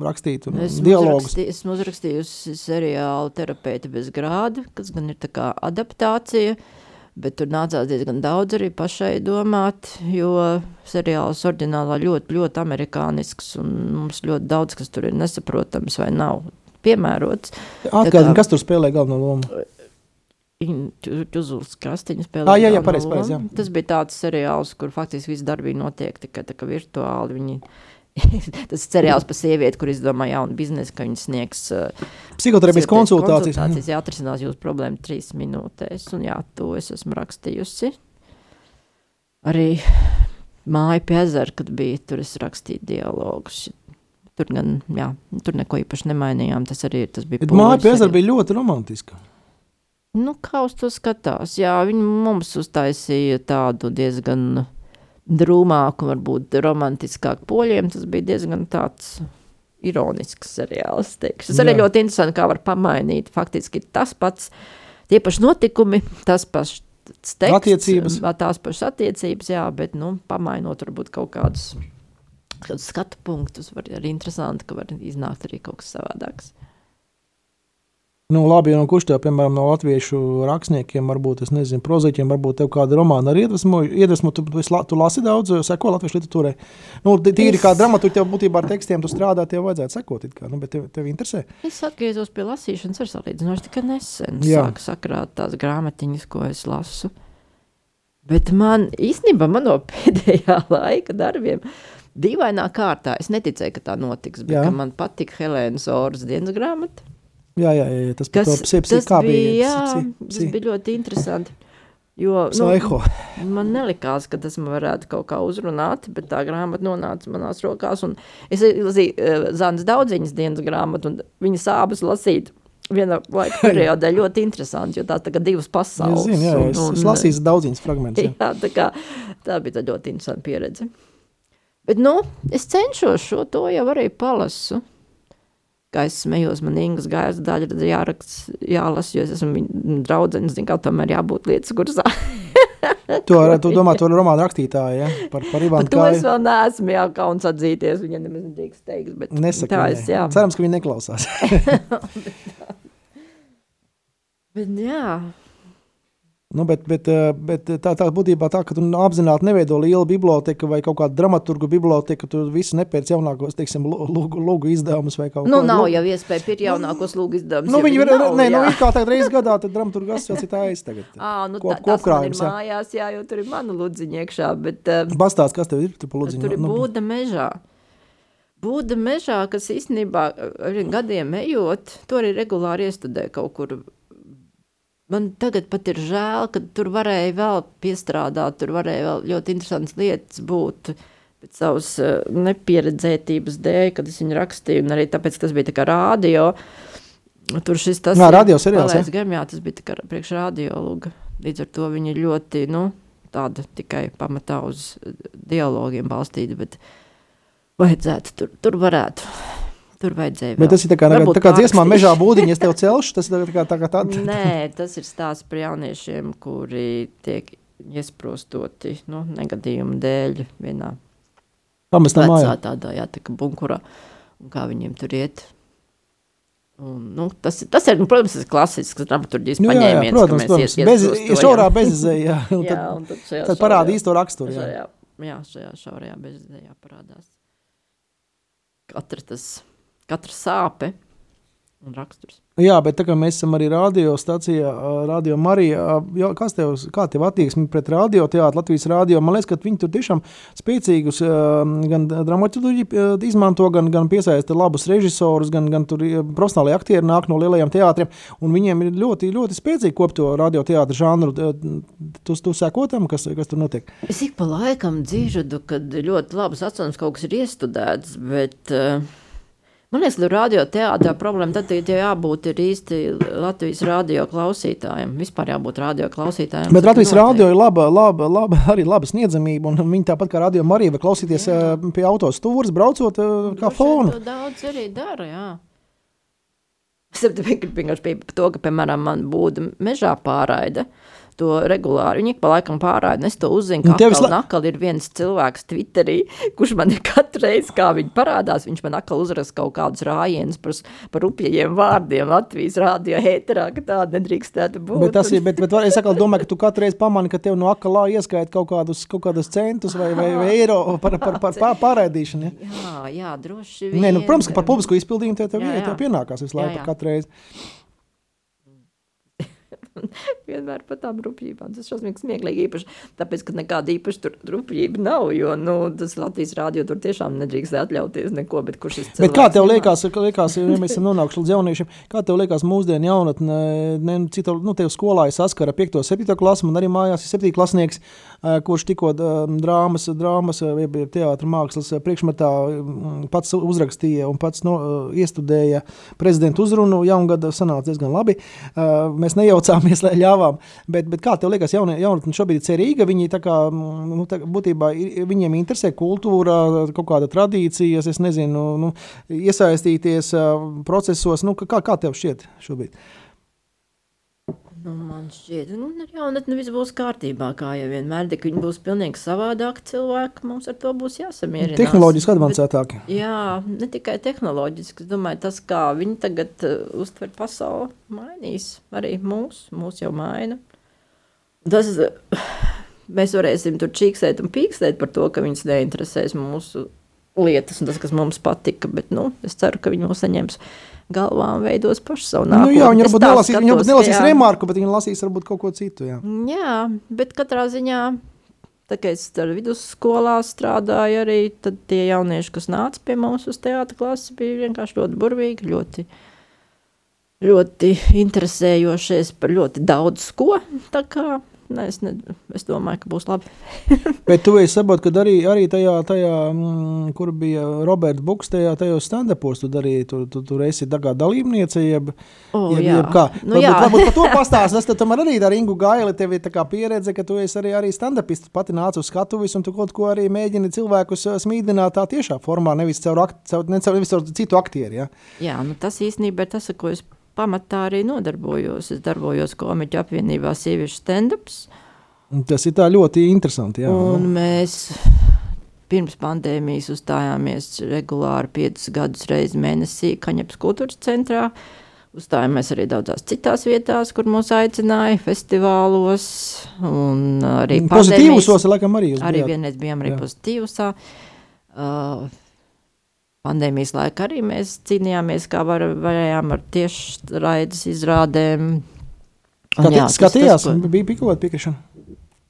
rakstīt un
es
dialogus.
Uzrakstī, esmu uzrakstījusi seriālu terapeiti bez grāda, kas gan ir tā kā adaptācija, uh, Bet tur nācās diezgan daudz arī pašai domāt, jo seriāls oriģinālā ļoti, ļoti amerikānisks un mums ļoti daudz, kas tur ir nesaprotams vai nav piemērots.
Atgādini, kas tur spēlē galveno lomu?
Čuzulis Krastiņa spēlē.
Ah, jā, jā, pareizi, pareizi.
Tas bija tāds seriāls, kur faktiski viss darbība notiek tikai tā kā virtuāli. Viņi [laughs] tas ir seriāls par sievieti, kur izdomā jaunu biznesu, ka viņi sniegs uh,
psihoterapijas konsultācijas.
konsultācijas jā, atrisinās jūsu problēmu trīs minūtēs. Un jā, to es esmu rakstījusi. Arī māja pie ezera, kad bija, tur es rakstīju dialogus. Tur gan, jā, tur neko īpaši nemainījām. Tas arī tas bija.
Māja pie ezera bija ļoti romantiska.
Nu, kā uz to skatās? Jā, viņi mums uztaisīja tādu diezgan drūmāku, varbūt romantiskāku poļiem, tas bija diezgan tāds ironisks seriāls. Teikšu. Tas arī ļoti interesanti, kā var pamainīt. Faktiski tas pats, tie paši notikumi, tas pats teksts,
attiecības.
tās pašas attiecības, jā, bet, nu, pamainot varbūt kaut kādus, kādus skatu punktus, var arī interesanti, ka var iznākt arī kaut kas savādāks.
Nu, labi, un kurš tev, piemēram, no latviešu rakstniekiem, varbūt, es nezinu, prozaķiem, varbūt tev kāda romāna arī iedvesmo, iedvesmo tu, tu, tu lasi daudz, seko latviešu literatūrai. Nu, tīri kā dramaturgi, tev būtībā ar tekstiem tu strādā, tev vajadzētu sekot, kā, nu, bet tev, tev interesē.
Es atgriezos pie lasīšanas ar salīdzinoši tikai nesen. Sāku sakrāt tās grāmatiņas, ko es lasu. Bet man īstenībā man no [laughs] pēdējā laika darbiem dīvainā kārtā, es neticēju, ka tā notiks, bet man patika Helēnas Oras dienas grāmata.
Jā, jā, jā, tas, kas, psi, psi,
tas, bija, jā, psi, psi. tas bija ļoti interesanti. Jo, nu, man nelikās, ka tas man varētu kaut kā uzrunāt, bet tā grāmata nonāca manās rokās. Es lasīju uh, Zanas daudziņas dienas grāmatu, un viņas abas lasīt. Viena laika [laughs] periodā ļoti interesanti, jo tās tā kā divas pasaules.
Es, zinu, jā, es, un, es lasīju daudziņas fragmentus. [laughs]
Jā, tā, kā, tā bija tā ļoti interesanta pieredze. Bet, nu, es cenšos šo to jau arī palasu es smējos, man Ingas gājas daļa ir jāraksta, jālasa, jo es esmu viņa draudzene, zinu, kā tomēr jābūt lietas kursā. [laughs]
tu, ar, tu domā, tu romānu rakstītāji, ja? Par, par Ivanu
Kāju. To es vēl neesmu, jā, kauns atzīties, viņa nemaz nedrīkst teikt, bet
Nesaka, tā es, jā. Cerams, ka viņa neklausās. [laughs] [laughs]
bet jā,
Nu, bet, bet, eh, bet tā, tā būtībā tā, ka tu apzināti neveido lielu biblioteku vai kaut kādu dramaturgu biblioteku, tu visu nepērc jaunākos, teiksim, lūgu, lūgu izdevumus vai kaut
nu, ko. Nu, nav lūgu. jau iespēja pirkt jaunākos lūgu izdevumus.
Nu, viņi ir, nē, nu, kā tagad reiz gadā, tad dramaturgu asociācija tā aiz tagad. [laughs]
Ā, nu, Kop, tā, man ir mājās, jā, jo tur ir mana ludziņa iekšā, bet... Uh,
Bastāst, kas tev ir tur pa ludziņu?
Tur ir
nu,
būda mežā. Būda mežā, kas īstenībā gadiem ejot, to arī regulāri iestudē kaut kur Man tagad pat ir žēl, ka tur varēja vēl piestrādāt, tur varēja vēl ļoti interesantas lietas būt. Pēc savas uh, nepieredzētības dēļ, kad es viņu rakstīju, un arī tāpēc, ka tas bija tā kā rādio. Tur šis tas
jā, radio seriāls,
ja? gam, jā, tas bija tā kā priekš rādio lūga. Līdz ar to viņi ļoti, nu, tāda tikai pamatā uz dialogiem balstīta, bet vajadzētu tur, tur varētu Tur vajadzēja.
Bet tas ir tā kā, tā kā dziesmā, mežā būdiņa, es tev celšu. Tas ir tā kā, tā kā tāda.
Nē, tas ir stāsts par jauniešiem, kuri tiek iesprostoti nu, negadījumu dēļ vienā
pamestā mājā.
Tādā, jā, tā kā bunkurā. Un kā viņiem tur iet. Un, nu, tas, tas ir, nu, protams, tas ir klasisks dramaturgijas nu, paņēmiens. Jā, protams, protams.
Bez, šaurā bezizēja, jā. Un tad, jā, tad, tad parāda īsto raksturu.
Jā, jā, jā šajā šaurajā bezizējā parādās. Katra tas katra sāpe un raksturs.
Jā, bet tā kā mēs esam arī radiostacijā, Radio Marija, kas tev, kā tev attieksme pret radioteātru, Latvijas radio, man liekas, ka viņi tur tiešām spēcīgus gan dramaturģiju izmanto, gan, gan piesaista labus režisorus, gan, gan tur profesionāli aktieri nāk no lielajiem teātriem, un viņiem ir ļoti, ļoti spēcīgi kopto radioteātru žanru. Tu, tu seko tam, kas, kas tur notiek?
Es ik pa laikam dzirdu, kad ļoti labas atceras kaut kas ir iestudēts, bet... Uh... Man liekas, ka radioteātrā problēma tad ir jābūt ir īsti Latvijas radio klausītājiem. Vispār jābūt radio klausītājiem.
Bet Latvijas radio ir laba, laba, laba, arī laba sniedzamība, un viņi tāpat kā radio Marija var klausīties jā. Pie autostūras, braucot eh, kā fonu.
Daudz arī dara, jā. Es vienkārši pie to, ka, piemēram, man būtu mežā pārraide. Uh, to regulāri. Viņi pa laikam pārāda, es to uzzinu, ka nu, atkal, la... atkal ir viens cilvēks Twitterī, kurš man ir [laughs] katru reizi, kā viņi parādās, viņš man atkal uzraksta kaut kādus rājienus par, par upjiem vārdiem Latvijas rādio ēterā, ka tāda nedrīkstētu būt.
Bet tas ir, bet, bet es atkal domāju, ka tu katru reizi pamani, ka tev no akalā ieskait kaut kādus, kaut kādus centus vai, vai, vai eiro par, par, par, par pārēdīšanu.
Ja? Jā, jā, droši vien.
Nē, nu, protams, ka par publisku izpildījumu tev, tev, jā, jā. tev pienākās visu laiku katru reizi. [laughs]
vienmēr par tām rupjībām. Tas šausmīgi smieklīgi īpaši, tāpēc, ka nekāda īpaša tur rupjība nav, jo, nu, tas Latvijas rādio tur tiešām nedrīkst atļauties neko, bet kurš šis
cilvēks. Bet kā tev liekas, liekas ja mēs [laughs] esam nonākuši līdz jauniešiem, kā tev liekas mūsdienu jaunatne, ne, nu, cita, nu, tev skolā ir saskara 5. 7. klasi, man arī mājās ir 7. klasnieks, kurš tikko drāmas, drāmas, teātra mākslas priekšmetā pats uzrakstīja un pats no, iestudēja prezidentu uzrunu, jaungada sanāca diezgan labi. Mēs nejaucām mēs ļāvām. Bet, bet kā tev liekas, jaunie, jaunatni šobrīd ir cerīga? Viņi tā kā, nu, tā, būtībā viņiem interesē kultūra, kaut kāda tradīcijas, es nezinu, nu, iesaistīties procesos. Nu, kā, kā tev šķiet šobrīd?
Nu, man šķiet, ka nu, ar jaunatni viss būs kārtībā. Kā jau vienmēr, tik viņi būs pilnīgi savādāki cilvēki. Mums ar to būs jāsamierinās.
Tehnoloģiski advancētāki.
Jā, ne tikai tehnoloģiski. Es domāju, tas, kā viņi tagad uh, uztver pasauli, mainīs arī mūs. Mūs jau maina. Tas, uh, mēs varēsim tur čīksēt un pīkstēt par to, ka viņus neinteresēs mūsu lietas un tas, kas mums patika. Bet nu, es ceru, ka viņi mūs saņems galvā un veidos pašu savu nākotni.
Nu, jā, viņi varbūt nelasīs, viņi varbūt nelasīs jā. remarku, bet viņi lasīs varbūt kaut ko citu. Jā,
jā bet katrā ziņā. Tā kā es ar vidusskolā strādāju, arī tie jaunieši, kas nāca pie mums uz teātra klasi, bija vienkārši ļoti burvīgi, ļoti, ļoti interesējošies par ļoti daudz ko. Tā kā Ne, es, ne, es domāju, ka būs labi. [laughs]
Bet tu saproti, ka arī, arī tajā, tajā mm, kur bija Roberts Buks, tajā, tajos stand-upos tu darīji, tu, tu, tur esi dalībniece, jeb,
oh,
jeb,
jā.
jeb kā.
Nu, varbūt,
varbūt par to [laughs] pastāst, es tam arī ar Ingu Gaili, tev ir pieredze, ka tu esi arī, arī stand-upists, pati nāc uz skatuvis, un tu kaut ko arī mēģini cilvēkus uh, smīdināt tā tiešā formā, nevis caur, akt, caur, ne, caur, nevis caur citu aktieri, ja?
Jā, nu tas īstenībā ir tas, ko es pamatā arī nodarbojos. Es darbojos komiķu apvienībā Sieviešu stand-ups.
Tas ir tā ļoti interesanti. Jā.
Un mēs pirms pandēmijas uzstājāmies regulāri piecus gadus reizi mēnesī Kaņepes kultūras centrā. Uzstājāmies arī daudzās citās vietās, kur mūs aicināja, festivālos. Arī
pozitīvos, laikam, arī.
Arī vienreiz bijām arī jā. pozitīvusā. Uh, pandēmijas laikā arī mēs cīnījāmies, kā var, varējām ar tieši raides izrādēm.
Skati, jā, skatījās, tas, ko... bija kaut kāda piekrišana.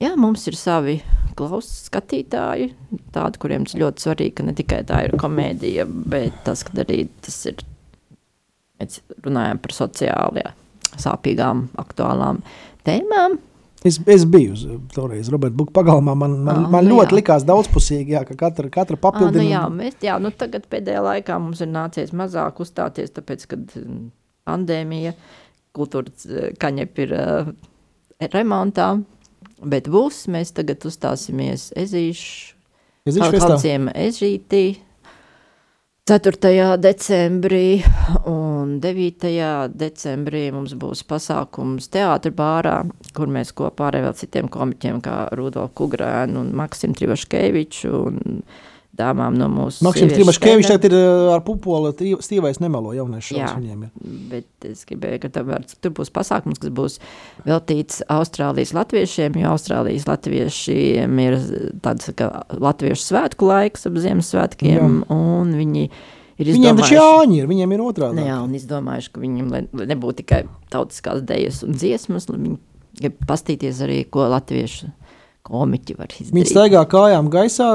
Jā, mums ir savi klausās skatītāji, tādi, kuriem tas ļoti svarīgi, ka ne tikai tā ir komēdija, bet tas, ka arī tas ir, mēs runājam par sociāli sāpīgām, aktuālām tēmām,
Es, es biju toreiz Roberta Buka pagalmā. Man, man, ah, man nu ļoti jā. likās daudzpusīgi, jā, ka katra, katra papildina.
Ah, nu jā, mēs, jā, nu tagad pēdējā laikā mums ir nācies mazāk uzstāties, tāpēc, kad mm, pandēmija, kultūras eh, kaņep ir uh, remontā, bet būs, mēs tagad uzstāsimies ezīšu,
ezīšu
ežītī, 4. decembrī un 9. decembrī mums būs pasākums teātra bārā, kur mēs kopā ar vēl citiem komiķiem, kā Rudolfu Kugrēnu un Maksimu Trivaškeviču un dāmām no mūsu
Maksims Trimaškevičs šeit ir ar pupoli, stīvais nemelo jauniešu šāds viņiem ir.
bet es gribēju, ka var, tur būs pasākums, kas būs veltīts Austrālijas latviešiem, jo Austrālijas latviešiem ir tāds, ka latviešu svētku laiks ap Ziemassvētkiem, Jā. un viņi ir
Viņiem taču
izdomājuši-
jāņi ir, viņiem ir otrādi.
Jā, un izdomājuši, ka lai, lai nebūtu tikai tautiskās dejas un dziesmas, lai viņi grib pastīties arī, ko latviešu komiķi var izdarīt.
Viņi staigā kājām gaisā,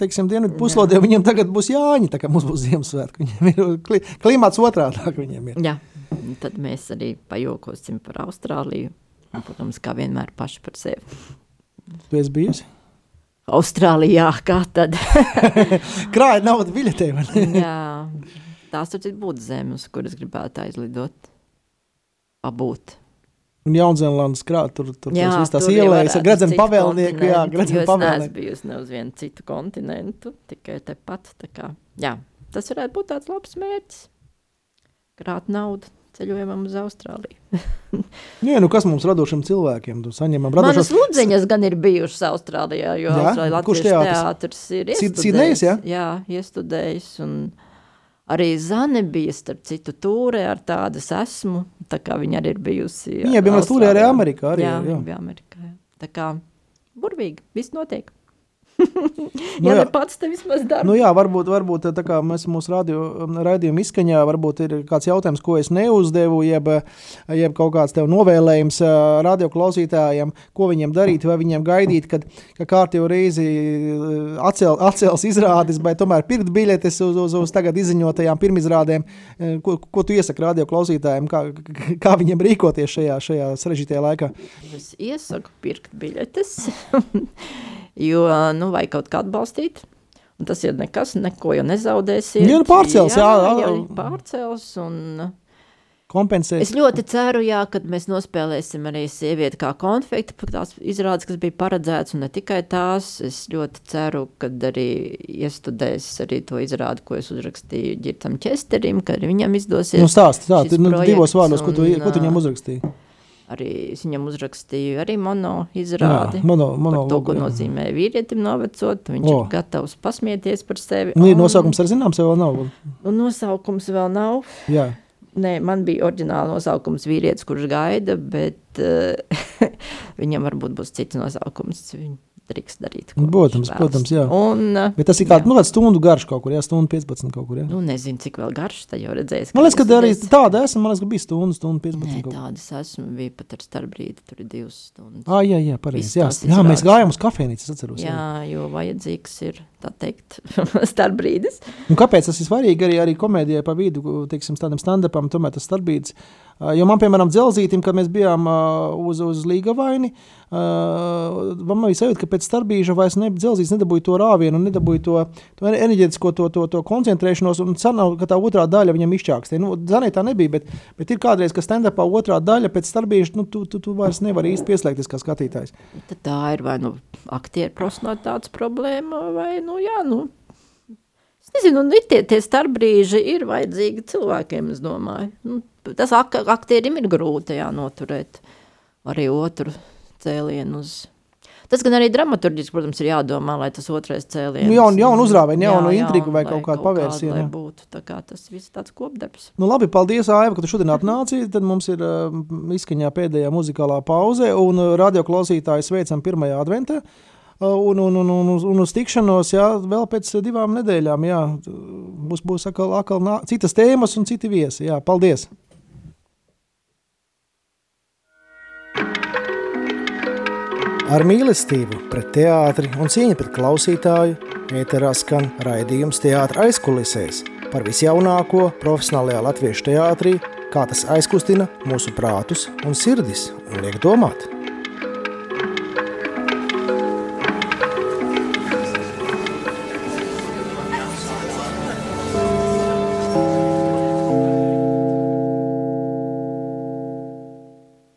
teiksim, dienvidu puslodē, viņiem tagad būs jāņi, tā kā mums būs Ziemassvētku. Viņiem ir kli, klimats otrādāk viņiem ir.
Jā, tad mēs arī pajokosim par Austrāliju. Un, protams, kā vienmēr paši par sevi.
Tu esi bijusi?
Austrālijā, kā tad? [laughs]
Krāja naudu biļetē, vai ne?
Jā, tās taču būtu zemes, kuras gribētu aizlidot. Pabūt.
Un Jaunzēlandes krāt, tur, tur
Jā,
tos viss tās
tur
ielējas,
citu
pavēlnieku, jā, gredzenu
jo es
pavēlnieku.
bijusi ne uz vienu citu kontinentu, tikai tepat. Tā kā, jā, tas varētu būt tāds labs mērķis. Krāt naudu ceļojumam uz Austrāliju. [laughs]
Nē, nu kas mums radošiem cilvēkiem, tu saņemam
Manas
radošos.
lūdziņas gan ir bijušas Austrālijā, jo
Jā?
Austrālijā
Kurš
Latvijas
teātris?
ir
Sid- Sidnejas,
iestudējis. Jā, iestudējis. Un arī Zane bija, starp citu, tūrē ar tādas esmu, tā kā viņa arī ir bijusi.
Viņa bija tūrē arī. Amerikā. Arī,
jā,
jā.
viņa bija Amerikā. Jā. Tā kā burvīgi, viss notiek. [laughs]
Nu
ja
jā.
pats te vismaz dara.
Nu jā, varbūt, varbūt tā kā mēs mūsu um, raidījuma izskaņā, varbūt ir kāds jautājums, ko es neuzdevu, jeb, jeb kaut kāds tev novēlējums radio klausītājiem, ko viņiem darīt, vai viņiem gaidīt, kad ka kārtīgi reizi atcel, atcels izrādes, vai tomēr pirkt biļetes uz, uz, uz tagad izziņotajām pirmizrādēm. Ko, ko tu iesaki radio klausītājiem, kā, [laughs] kā viņiem rīkoties šajā, šajā sarežģītajā laikā?
Es iesaku pirkt biļetes, [laughs] jo, nu, vai kaut kā atbalstīt. Un tas ir nekas, neko jau nezaudēsiet.
Jā, nu, pārcels, jā, jā.
jā, pārcels. Un
Kompensēt.
es ļoti ceru, jā, kad mēs nospēlēsim arī sievieti kā konfekti, par tās izrādes, kas bija paredzēts, un ne tikai tās. Es ļoti ceru, ka arī iestudēs arī to izrādi, ko es uzrakstīju Girtam Česterim, ka arī viņam izdosies.
Nu, stāsti, tā,
šis
nu, divos vārdos, ko tu,
un,
ko tu viņam uzrakstīji?
Arī es viņam uzrakstīju arī mono izrādi.
Jā, mono-
par to, ko nozīmē vīrietim novecot. Viņš
O.
ir gatavs pasmieties par sevi.
Nu,
Un-
nosaukums arī zināms, vēl nav?
Un nosaukums vēl nav.
Jā.
Nē, man bija oriģināla nosaukums vīrietis, kurš gaida, bet uh, [laughs] viņam varbūt būs cits nosaukums. Viņš drīkst darīt.
Protams, protams, jā.
Un,
Bet tas ir kāds nu, kāds stundu garš kaut kur, jā, stundu 15 kaut kur. Jā.
nu, nezinu, cik vēl garš tad jau redzēs.
Man liekas, ka arī tāda esmu, man liekas, ka bija stundu, stundu 15
Nē,
kaut kur.
tādas esmu, bija pat ar starpbrīdi, tur ir divas stundas.
Ah, jā, jā, pareizi. Jā, jā, mēs gājām uz kafejnīcu, es atceros. Jā.
Jā, jo vajadzīgs ir, tā teikt, [laughs] starpbrīdis.
Un kāpēc tas ir svarīgi arī, arī komēdijai pa vidu, teiksim, tādam stand-upam, tomēr tas starpbrīdis. Uh, Jo man, piemēram, dzelzītim, kad mēs bijām uh, uz, uz Līgavaini, uh, man bija sajūta, ka pēc starpbrīža vairs ne, dzelzīts nedabūja to rāvienu, nedabūja to, to enerģētisko, to, to, to koncentrēšanos, un sanāk, ka tā otrā daļa viņam izčākstē. Nu, Zanē tā nebija, bet, bet ir kādreiz, ka stand-upā otrā daļa pēc starpbrīža, nu, tu, tu, tu vairs nevari īsti pieslēgties kā skatītājs.
Tad tā ir vai nu aktieru profesionālitātes problēma, vai nu jā, nu. Es nezinu, ir tie, tie starpbrīži ir vajadzīgi cilvēkiem, es domāju. Nu, tas ak aktierim ir grūti jā, noturēt arī otru cēlienu uz. Tas gan arī dramaturgiski, protams, ir jādomā, lai tas otrais cēliens.
Nu, jaunu- jaunu uzrāvienu, jaunu
Jā,
intrigu vai kaut kādu pavērsienu,
lai būtu tā kā tas viss tāds kopdarbs.
Nu, labi, paldies, Aiva, ka tu šodien atnāci. Tad mums ir uh, izskaņā pēdējā muzikālā pauze, un uh, radioklausītāji sveicam pirmajā adventā. Uh, un, un, un, un, un uz tikšanos jā, vēl pēc divām nedēļām. Jā, būs būs atkal, atkal nā, citas tēmas un citi viesi. Jā, paldies! Ar mīlestību pret teātri un cieņu pret klausītāju ēterā skan raidījums teātris aizkulisēs par visjaunāko profesionālajā latviešu teātrī, kā tas aizkustina mūsu prātus un sirdis un liek domāt.